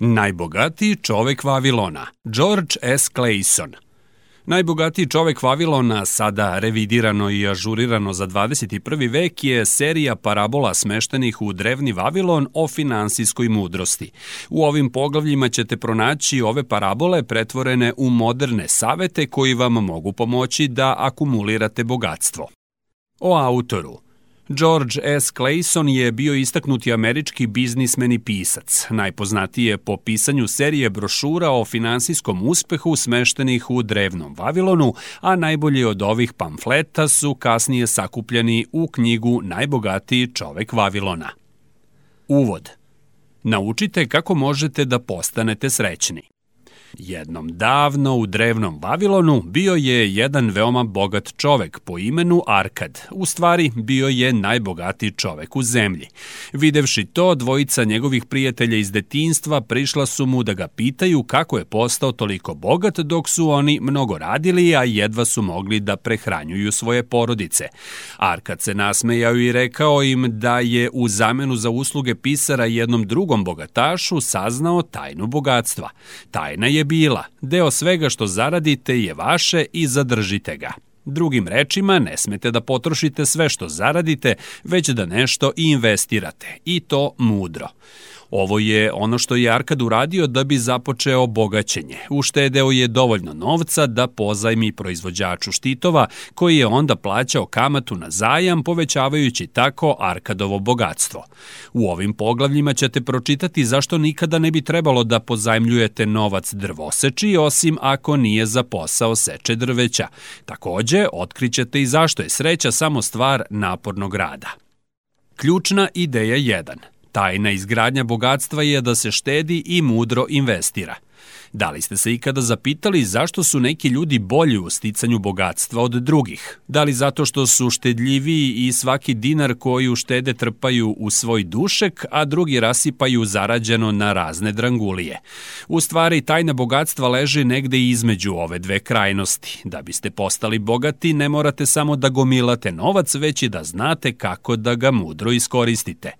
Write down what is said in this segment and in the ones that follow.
Najbogatiji čovek Vavilona, George S. Clayson. Najbogatiji čovek Vavilona, sada revidirano i ažurirano za 21. vek, je serija parabola smeštenih u drevni Vavilon o finansijskoj mudrosti. U ovim poglavljima ćete pronaći ove parabole pretvorene u moderne savete koji vam mogu pomoći da akumulirate bogatstvo. O autoru – George S. Clayson je bio istaknuti američki biznismen i pisac, najpoznatije po pisanju serije brošura o finansijskom uspehu smeštenih u drevnom Vavilonu, a najbolji od ovih pamfleta su kasnije sakupljeni u knjigu Najbogatiji čovek Vavilona. Uvod Naučite kako možete da postanete srećni. Jednom davno u drevnom Vavilonu bio je jedan veoma bogat čovek po imenu Arkad. U stvari, bio je najbogatiji čovek u zemlji. Videvši to, dvojica njegovih prijatelja iz detinstva prišla su mu da ga pitaju kako je postao toliko bogat dok su oni mnogo radili, a jedva su mogli da prehranjuju svoje porodice. Arkad se nasmejao i rekao im da je u zamenu za usluge pisara jednom drugom bogatašu saznao tajnu bogatstva. Tajna je bila, deo svega što zaradite je vaše i zadržite ga. Drugim rečima, ne smete da potrošite sve što zaradite, već da nešto investirate, i to mudro. Ovo je ono što je Arkad uradio da bi započeo bogaćenje. Uštedeo je dovoljno novca da pozajmi proizvođaču štitova, koji je onda plaćao kamatu na zajam, povećavajući tako Arkadovo bogatstvo. U ovim poglavljima ćete pročitati zašto nikada ne bi trebalo da pozajmljujete novac drvoseči, osim ako nije za posao seče drveća. Takođe, otkrićete i zašto je sreća samo stvar napornog rada. Ključna ideja 1. Tajna izgradnja bogatstva je da se štedi i mudro investira. Da li ste se ikada zapitali zašto su neki ljudi bolji u sticanju bogatstva od drugih? Da li zato što su štedljiviji i svaki dinar koji uštede trpaju u svoj dušek, a drugi rasipaju zarađeno na razne drangulije? U stvari, tajna bogatstva leži negde između ove dve krajnosti. Da biste postali bogati, ne morate samo da gomilate novac, već i da znate kako da ga mudro iskoristite.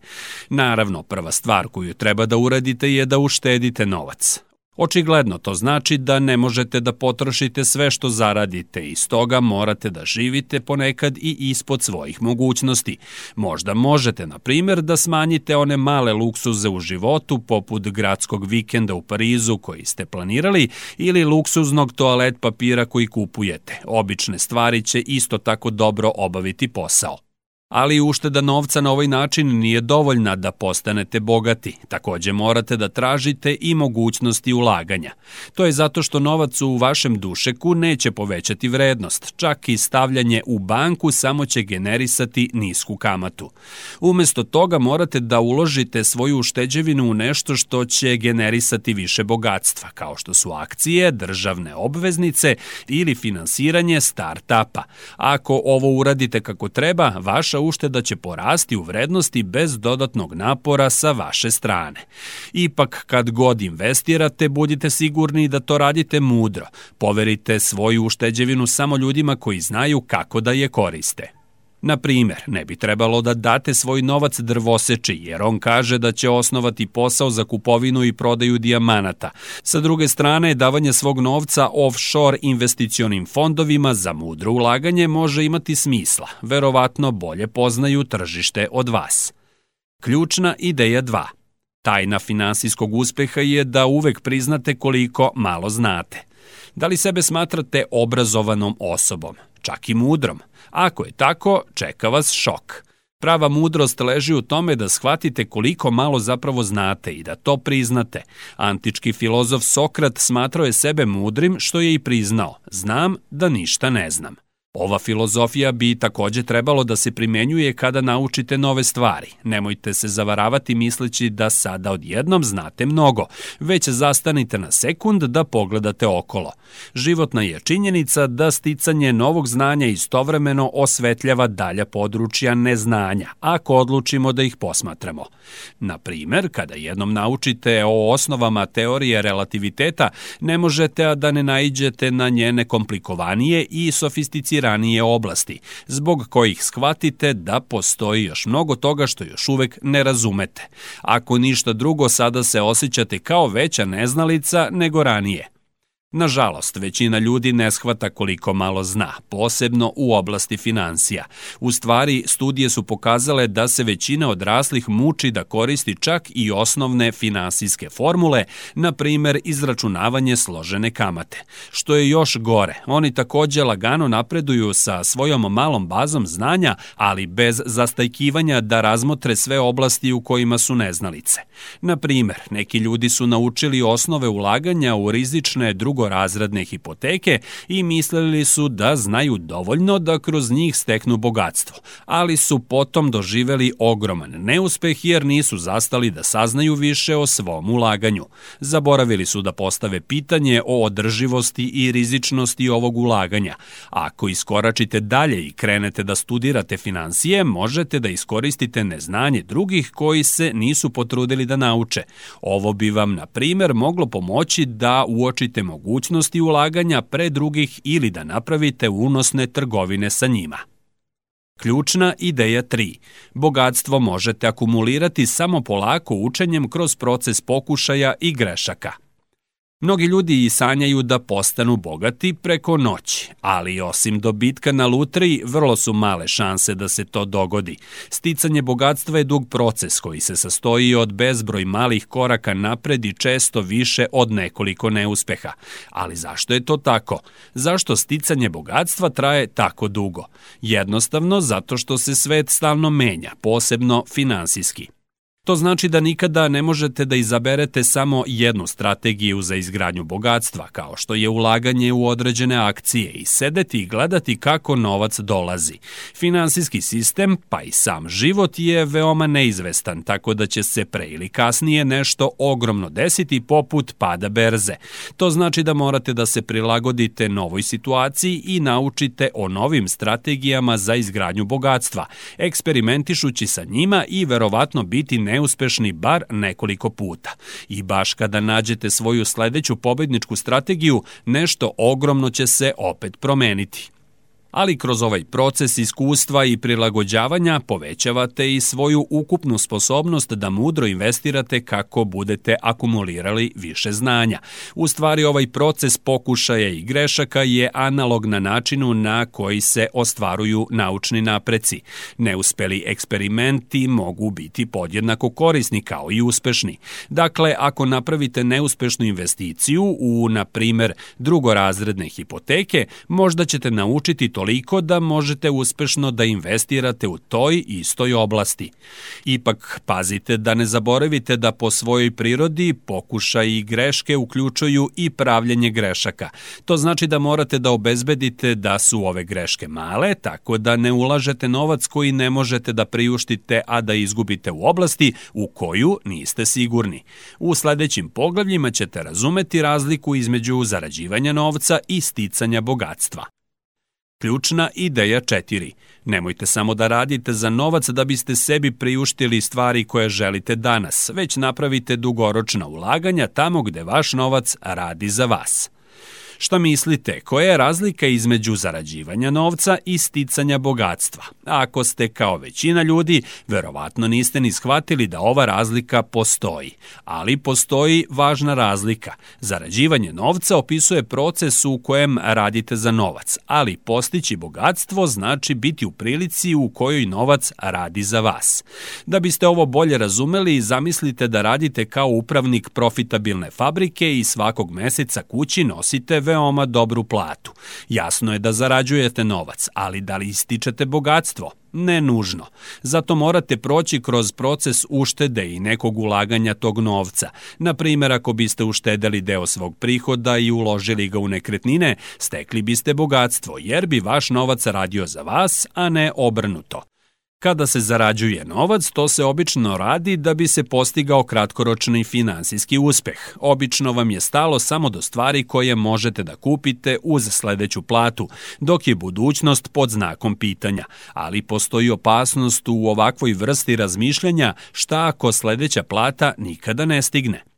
Naravno, prva stvar koju treba da uradite je da uštedite novac. Očigledno to znači da ne možete da potrošite sve što zaradite i stoga morate da živite ponekad i ispod svojih mogućnosti. Možda možete, na primjer, da smanjite one male luksuze u životu poput gradskog vikenda u Parizu koji ste planirali ili luksuznog toalet papira koji kupujete. Obične stvari će isto tako dobro obaviti posao. Ali ušteda novca na ovaj način nije dovoljna da postanete bogati. Takođe morate da tražite i mogućnosti ulaganja. To je zato što novac u vašem dušeku neće povećati vrednost. Čak i stavljanje u banku samo će generisati nisku kamatu. Umesto toga morate da uložite svoju ušteđevinu u nešto što će generisati više bogatstva, kao što su akcije, državne obveznice ili finansiranje start-upa. Ako ovo uradite kako treba, vaša ušteda će porasti u vrednosti bez dodatnog napora sa vaše strane. Ipak, kad god investirate, budite sigurni da to radite mudro. Poverite svoju ušteđevinu samo ljudima koji znaju kako da je koriste. Na primer, ne bi trebalo da date svoj novac drvoseči, jer on kaže da će osnovati posao za kupovinu i prodaju dijamanata. Sa druge strane, davanje svog novca offshore investicionim fondovima za mudro ulaganje može imati smisla. Verovatno bolje poznaju tržište od vas. Ključna ideja 2. Tajna finansijskog uspeha je da uvek priznate koliko malo znate. Da li sebe smatrate obrazovanom osobom, čak i mudrom? Ako je tako, čeka vas šok. Prava mudrost leži u tome da shvatite koliko malo zapravo znate i da to priznate. Antički filozof Sokrat smatrao je sebe mudrim što je i priznao. Znam da ništa ne znam. Ova filozofija bi takođe trebalo da se primenjuje kada naučite nove stvari. Nemojte se zavaravati misleći da sada odjednom znate mnogo, već zastanite na sekund da pogledate okolo. Životna je činjenica da sticanje novog znanja istovremeno osvetljava dalja područja neznanja, ako odlučimo da ih posmatramo. Na primer, kada jednom naučite o osnovama teorije relativiteta, ne možete da ne naiđete na njene komplikovanije i sofisticirane ranije oblasti, zbog kojih shvatite da postoji još mnogo toga što još uvek ne razumete. Ako ništa drugo, sada se osjećate kao veća neznalica nego ranije. Nažalost, većina ljudi ne shvata koliko malo zna, posebno u oblasti financija. U stvari, studije su pokazale da se većina odraslih muči da koristi čak i osnovne finansijske formule, na primer izračunavanje složene kamate. Što je još gore, oni takođe lagano napreduju sa svojom malom bazom znanja, ali bez zastajkivanja da razmotre sve oblasti u kojima su neznalice. Na primer, neki ljudi su naučili osnove ulaganja u rizične drugo drugorazredne hipoteke i mislili su da znaju dovoljno da kroz njih steknu bogatstvo, ali su potom doživeli ogroman neuspeh jer nisu zastali da saznaju više o svom ulaganju. Zaboravili su da postave pitanje o održivosti i rizičnosti ovog ulaganja. Ako iskoračite dalje i krenete da studirate financije, možete da iskoristite neznanje drugih koji se nisu potrudili da nauče. Ovo bi vam, na primer, moglo pomoći da uočite mogućnost mogućnosti ulaganja pre drugih ili da napravite unosne trgovine sa njima. Ključna ideja 3. Bogatstvo možete akumulirati samo polako učenjem kroz proces pokušaja i grešaka – Mnogi ljudi i sanjaju da postanu bogati preko noći, ali osim dobitka na lutriji, vrlo su male šanse da se to dogodi. Sticanje bogatstva je dug proces koji se sastoji od bezbroj malih koraka napred i često više od nekoliko neuspeha. Ali zašto je to tako? Zašto sticanje bogatstva traje tako dugo? Jednostavno zato što se svet stalno menja, posebno finansijski. To znači da nikada ne možete da izaberete samo jednu strategiju za izgradnju bogatstva, kao što je ulaganje u određene akcije i sedeti i gledati kako novac dolazi. Finansijski sistem, pa i sam život je veoma neizvestan, tako da će se pre ili kasnije nešto ogromno desiti poput pada berze. To znači da morate da se prilagodite novoj situaciji i naučite o novim strategijama za izgradnju bogatstva, eksperimentišući sa njima i verovatno biti ne neuspešni bar nekoliko puta. I baš kada nađete svoju sledeću pobedničku strategiju, nešto ogromno će se opet promeniti ali kroz ovaj proces iskustva i prilagođavanja povećavate i svoju ukupnu sposobnost da mudro investirate kako budete akumulirali više znanja. U stvari ovaj proces pokušaja i grešaka je analog na načinu na koji se ostvaruju naučni napreci. Neuspeli eksperimenti mogu biti podjednako korisni kao i uspešni. Dakle, ako napravite neuspešnu investiciju u, na primer, drugorazredne hipoteke, možda ćete naučiti to toliko da možete uspešno da investirate u toj istoj oblasti. Ipak pazite da ne zaboravite da po svojoj prirodi pokušaj i greške uključuju i pravljenje grešaka. To znači da morate da obezbedite da su ove greške male, tako da ne ulažete novac koji ne možete da priuštite, a da izgubite u oblasti u koju niste sigurni. U sledećim poglavljima ćete razumeti razliku između zarađivanja novca i sticanja bogatstva. Ključna ideja 4. Nemojte samo da radite za novac da biste sebi priuštili stvari koje želite danas, već napravite dugoročna ulaganja tamo gde vaš novac radi za vas. Šta mislite, koja je razlika između zarađivanja novca i sticanja bogatstva? Ako ste kao većina ljudi, verovatno niste ni shvatili da ova razlika postoji. Ali postoji važna razlika. Zarađivanje novca opisuje proces u kojem radite za novac, ali postići bogatstvo znači biti u prilici u kojoj novac radi za vas. Da biste ovo bolje razumeli, zamislite da radite kao upravnik profitabilne fabrike i svakog meseca kući nosite veoma dobru platu. Jasno je da zarađujete novac, ali da li ističete bogatstvo? Ne nužno. Zato morate proći kroz proces uštede i nekog ulaganja tog novca. Na primjer, ako biste uštedeli deo svog prihoda i uložili ga u nekretnine, stekli biste bogatstvo, jer bi vaš novac radio za vas, a ne obrnuto. Kada se zarađuje novac, to se obično radi da bi se postigao kratkoročni finansijski uspeh. Obično vam je stalo samo do stvari koje možete da kupite uz sledeću platu, dok je budućnost pod znakom pitanja. Ali postoji opasnost u ovakvoj vrsti razmišljanja šta ako sledeća plata nikada ne stigne.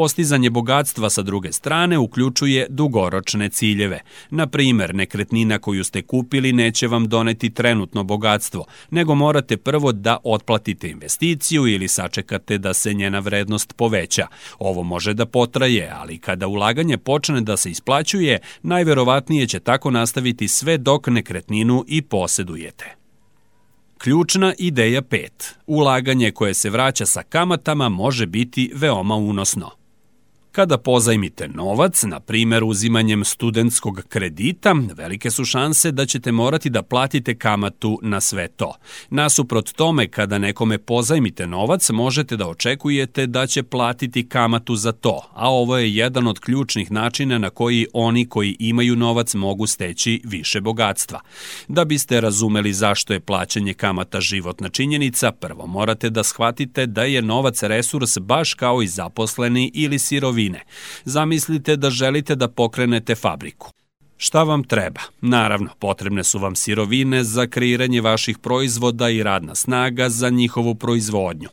Postizanje bogatstva sa druge strane uključuje dugoročne ciljeve. Na primer, nekretnina koju ste kupili neće vam doneti trenutno bogatstvo, nego morate prvo da otplatite investiciju ili sačekate da se njena vrednost poveća. Ovo može da potraje, ali kada ulaganje počne da se isplaćuje, najverovatnije će tako nastaviti sve dok nekretninu i posedujete. Ključna ideja 5. Ulaganje koje se vraća sa kamatama može biti veoma unosno. Kada pozajmite novac, na primer uzimanjem studentskog kredita, velike su šanse da ćete morati da platite kamatu na sve to. Nasuprot tome, kada nekome pozajmite novac, možete da očekujete da će platiti kamatu za to, a ovo je jedan od ključnih načina na koji oni koji imaju novac mogu steći više bogatstva. Da biste razumeli zašto je plaćanje kamata životna činjenica, prvo morate da shvatite da je novac resurs baš kao i zaposleni ili sirovi sirovine. Zamislite da želite da pokrenete fabriku. Šta vam treba? Naravno, potrebne su vam sirovine za kreiranje vaših proizvoda i radna snaga za njihovu proizvodnju.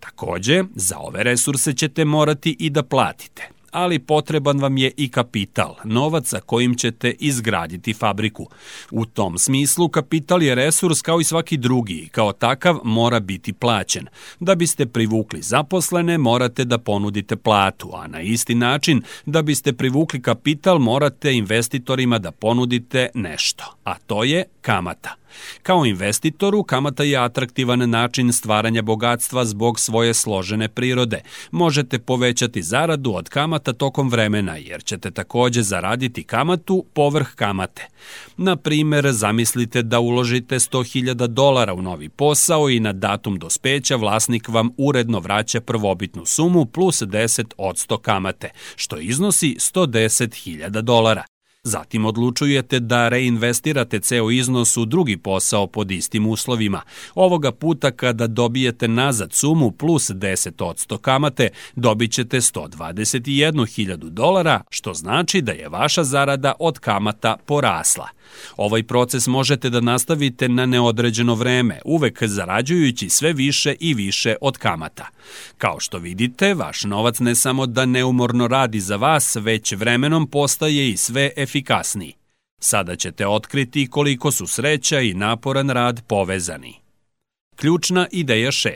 Takođe, za ove resurse ćete morati i da platite ali potreban vam je i kapital, novac sa kojim ćete izgraditi fabriku. U tom smislu kapital je resurs kao i svaki drugi kao takav mora biti plaćen. Da biste privukli zaposlene morate da ponudite platu, a na isti način da biste privukli kapital morate investitorima da ponudite nešto, a to je kamata. Kao investitoru, kamata je atraktivan način stvaranja bogatstva zbog svoje složene prirode. Možete povećati zaradu od kamata tokom vremena, jer ćete takođe zaraditi kamatu povrh kamate. Na primer, zamislite da uložite 100.000 dolara u novi posao i na datum dospeća vlasnik vam uredno vraća prvobitnu sumu plus 10 od 100 kamate, što iznosi 110.000 dolara. Zatim odlučujete da reinvestirate ceo iznos u drugi posao pod istim uslovima. Ovoga puta kada dobijete nazad sumu plus 10% kamate, dobit ćete 121.000 dolara, što znači da je vaša zarada od kamata porasla. Ovaj proces možete da nastavite na neodređeno vreme, uvek zarađujući sve više i više od kamata. Kao što vidite, vaš novac ne samo da neumorno radi za vas, već vremenom postaje i sve efikasniji. Sada ćete otkriti koliko su sreća i naporan rad povezani. Ključna ideja 6.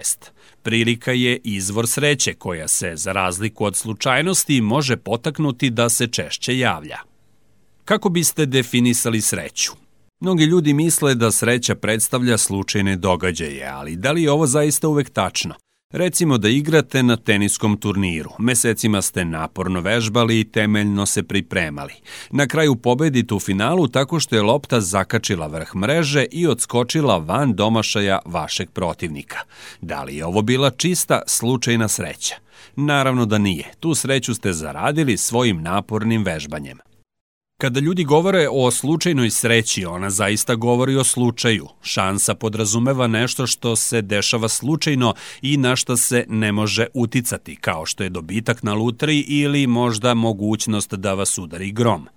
Prilika je izvor sreće koja se, za razliku od slučajnosti, može potaknuti da se češće javlja. Kako biste definisali sreću? Mnogi ljudi misle da sreća predstavlja slučajne događaje, ali da li je ovo zaista uvek tačno? Recimo da igrate na teniskom turniru. Mesecima ste naporno vežbali i temeljno se pripremali. Na kraju pobedite u finalu tako što je lopta zakačila vrh mreže i odskočila van domašaja vašeg protivnika. Da li je ovo bila čista slučajna sreća? Naravno da nije. Tu sreću ste zaradili svojim napornim vežbanjem. Kada ljudi govore o slučajnoj sreći, ona zaista govori o slučaju. Šansa podrazumeva nešto što se dešava slučajno i na što se ne može uticati, kao što je dobitak na lutri ili možda mogućnost da vas udari grom.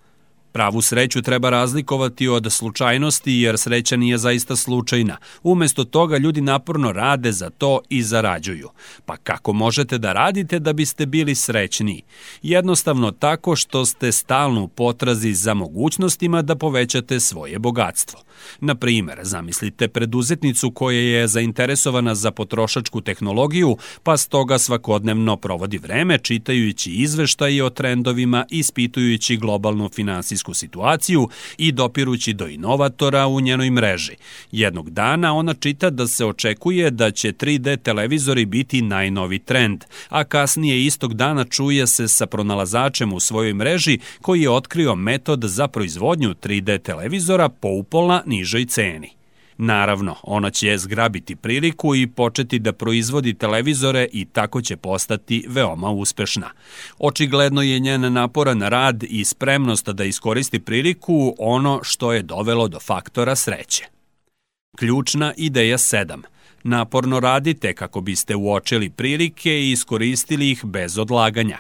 Pravu sreću treba razlikovati od slučajnosti jer sreća nije zaista slučajna. Umesto toga ljudi naporno rade za to i zarađuju. Pa kako možete da radite da biste bili srećni? Jednostavno tako što ste stalno u potrazi za mogućnostima da povećate svoje bogatstvo. Na primer, zamislite preduzetnicu koja je zainteresovana za potrošačku tehnologiju, pa stoga svakodnevno provodi vreme čitajući izveštaje o trendovima, ispitujući globalnu finansijsku situaciju i dopirući do inovatora u njenoj mreži. Jednog dana ona čita da se očekuje da će 3D televizori biti najnovi trend, a kasnije istog dana čuje se sa pronalazačem u svojoj mreži koji je otkrio metod za proizvodnju 3D televizora po upola nižoj ceni. Naravno, ona će zgrabiti priliku i početi da proizvodi televizore i tako će postati veoma uspešna. Očigledno je njen naporan rad i spremnost da iskoristi priliku ono što je dovelo do faktora sreće. Ključna ideja 7. Naporno radite kako biste uočili prilike i iskoristili ih bez odlaganja.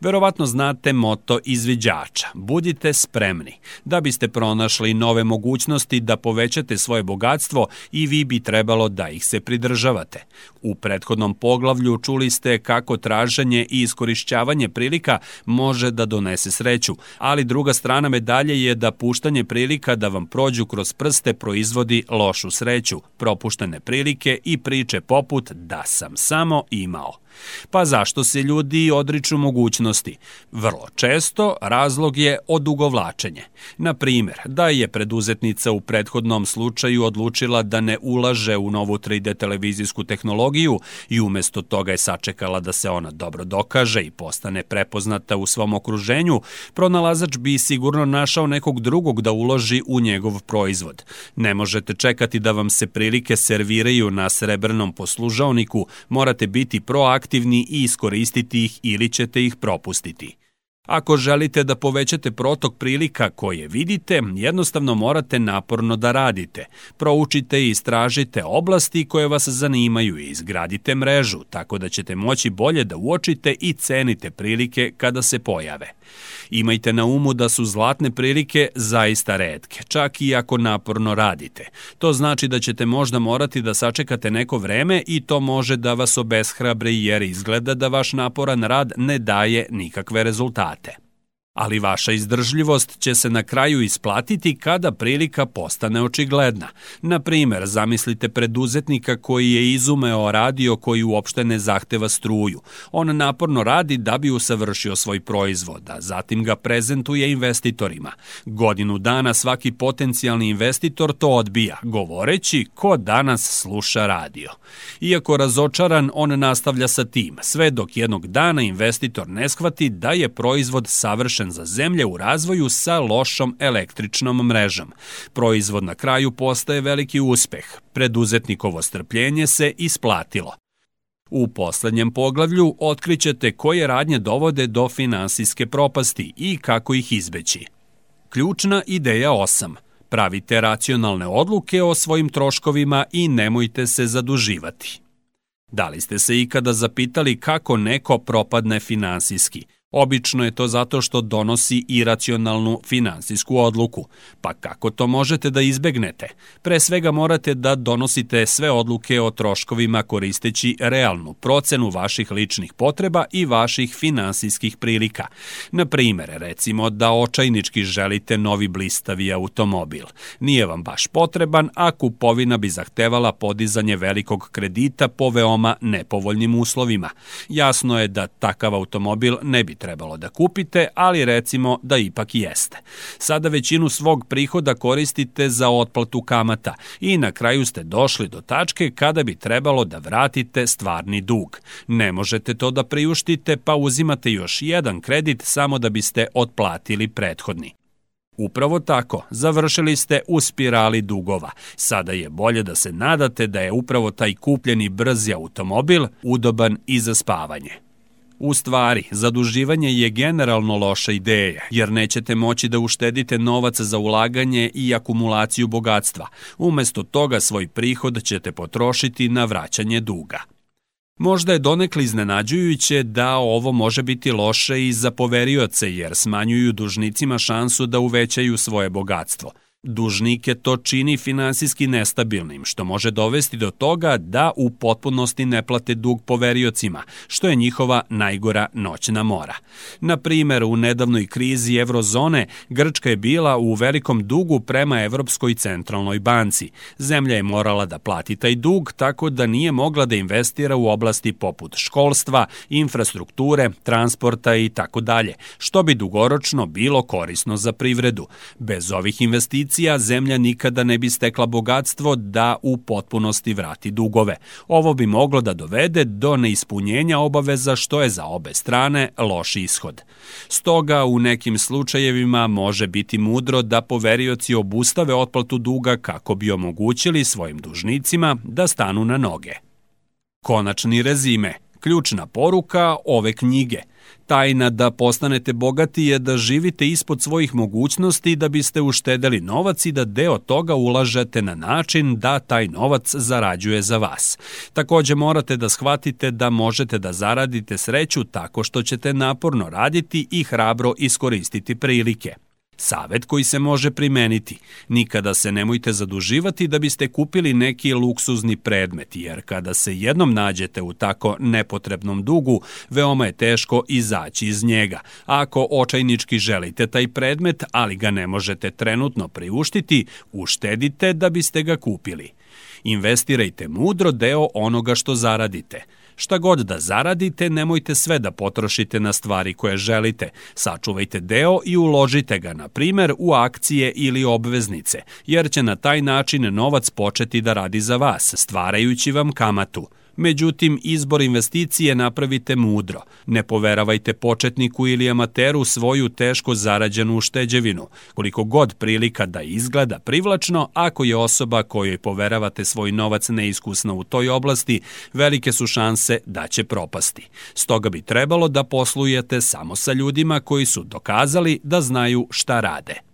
Verovatno znate moto izviđača. Budite spremni. Da biste pronašli nove mogućnosti da povećate svoje bogatstvo i vi bi trebalo da ih se pridržavate. U prethodnom poglavlju čuli ste kako traženje i iskorišćavanje prilika može da donese sreću, ali druga strana medalje je da puštanje prilika da vam prođu kroz prste proizvodi lošu sreću, propuštene prilike i priče poput da sam samo imao. Pa zašto se ljudi odriču mogućnosti? Vrlo često razlog je odugovlačenje. Na primer, da je preduzetnica u prethodnom slučaju odlučila da ne ulaže u novu 3D televizijsku tehnologiju i umesto toga je sačekala da se ona dobro dokaže i postane prepoznata u svom okruženju, pronalazač bi sigurno našao nekog drugog da uloži u njegov proizvod. Ne možete čekati da vam se prilike serviraju na srebrnom poslužavniku, morate biti proaktivni aktivni i iskoristiti ih ili ćete ih propustiti. Ako želite da povećate protok prilika koje vidite, jednostavno morate naporno da radite. Proučite i istražite oblasti koje vas zanimaju i izgradite mrežu, tako da ćete moći bolje da uočite i cenite prilike kada se pojave. Imajte na umu da su zlatne prilike zaista redke, čak i ako naporno radite. To znači da ćete možda morati da sačekate neko vreme i to može da vas obeshrabre jer izgleda da vaš naporan rad ne daje nikakve rezultate ali vaša izdržljivost će se na kraju isplatiti kada prilika postane očigledna. Na primer, zamislite preduzetnika koji je izumeo radio koji uopšte ne zahteva struju. On naporno radi da bi usavršio svoj proizvod, a zatim ga prezentuje investitorima. Godinu dana svaki potencijalni investitor to odbija, govoreći ko danas sluša radio. Iako razočaran, on nastavlja sa tim, sve dok jednog dana investitor ne shvati da je proizvod savršen za zemlje u razvoju sa lošom električnom mrežom. Proizvod na kraju postaje veliki uspeh. Preduzetnikovo strpljenje se isplatilo. U poslednjem poglavlju otkrićete koje radnje dovode do finansijske propasti i kako ih izbeći. Ključna ideja 8. Pravite racionalne odluke o svojim troškovima i nemojte se zaduživati. Da li ste se ikada zapitali kako neko propadne finansijski – Obično je to zato što donosi iracionalnu finansijsku odluku. Pa kako to možete da izbegnete? Pre svega morate da donosite sve odluke o troškovima koristeći realnu procenu vaših ličnih potreba i vaših finansijskih prilika. Na primer, recimo da očajnički želite novi blistavi automobil. Nije vam baš potreban, a kupovina bi zahtevala podizanje velikog kredita po veoma nepovoljnim uslovima. Jasno je da takav automobil ne bi trebalo da kupite, ali recimo da ipak jeste. Sada većinu svog prihoda koristite za otplatu kamata i na kraju ste došli do tačke kada bi trebalo da vratite stvarni dug. Ne možete to da priuštite pa uzimate još jedan kredit samo da biste otplatili prethodni. Upravo tako, završili ste u spirali dugova. Sada je bolje da se nadate da je upravo taj kupljeni brzi automobil udoban i za spavanje. U stvari, zaduživanje je generalno loša ideja, jer nećete moći da uštedite novac za ulaganje i akumulaciju bogatstva. Umesto toga svoj prihod ćete potrošiti na vraćanje duga. Možda je donekli iznenađujuće da ovo može biti loše i za poverioce jer smanjuju dužnicima šansu da uvećaju svoje bogatstvo – Dužnike to čini finansijski nestabilnim, što može dovesti do toga da u potpunosti ne plate dug poveriocima, što je njihova najgora noćna mora. Na primer, u nedavnoj krizi eurozone, Grčka je bila u velikom dugu prema Evropskoj centralnoj banci. Zemlja je morala da plati taj dug tako da nije mogla da investira u oblasti poput školstva, infrastrukture, transporta i tako dalje, što bi dugoročno bilo korisno za privredu. Bez ovih investicija investicija zemlja nikada ne bi stekla bogatstvo da u potpunosti vrati dugove. Ovo bi moglo da dovede do neispunjenja obaveza što je za obe strane loš ishod. Stoga u nekim slučajevima može biti mudro da poverioci obustave otplatu duga kako bi omogućili svojim dužnicima da stanu na noge. Konačni rezime, ključna poruka ove knjige – Tajna da postanete bogati je da živite ispod svojih mogućnosti da biste uštedeli novac i da deo toga ulažete na način da taj novac zarađuje za vas. Takođe morate da shvatite da možete da zaradite sreću tako što ćete naporno raditi i hrabro iskoristiti prilike. Savet koji se može primeniti. Nikada se nemojte zaduživati da biste kupili neki luksuzni predmet, jer kada se jednom nađete u tako nepotrebnom dugu, veoma je teško izaći iz njega. Ako očajnički želite taj predmet, ali ga ne možete trenutno priuštiti, uštedite da biste ga kupili. Investirajte mudro deo onoga što zaradite – Šta god da zaradite, nemojte sve da potrošite na stvari koje želite. Sačuvajte deo i uložite ga, na primer, u akcije ili obveznice, jer će na taj način novac početi da radi za vas, stvarajući vam kamatu. Međutim, izbor investicije napravite mudro. Ne poveravajte početniku ili amateru svoju teško zarađenu ušteđevinu. Koliko god prilika da izgleda privlačno, ako je osoba kojoj poveravate svoj novac neiskusna u toj oblasti, velike su šanse da će propasti. Stoga bi trebalo da poslujete samo sa ljudima koji su dokazali da znaju šta rade.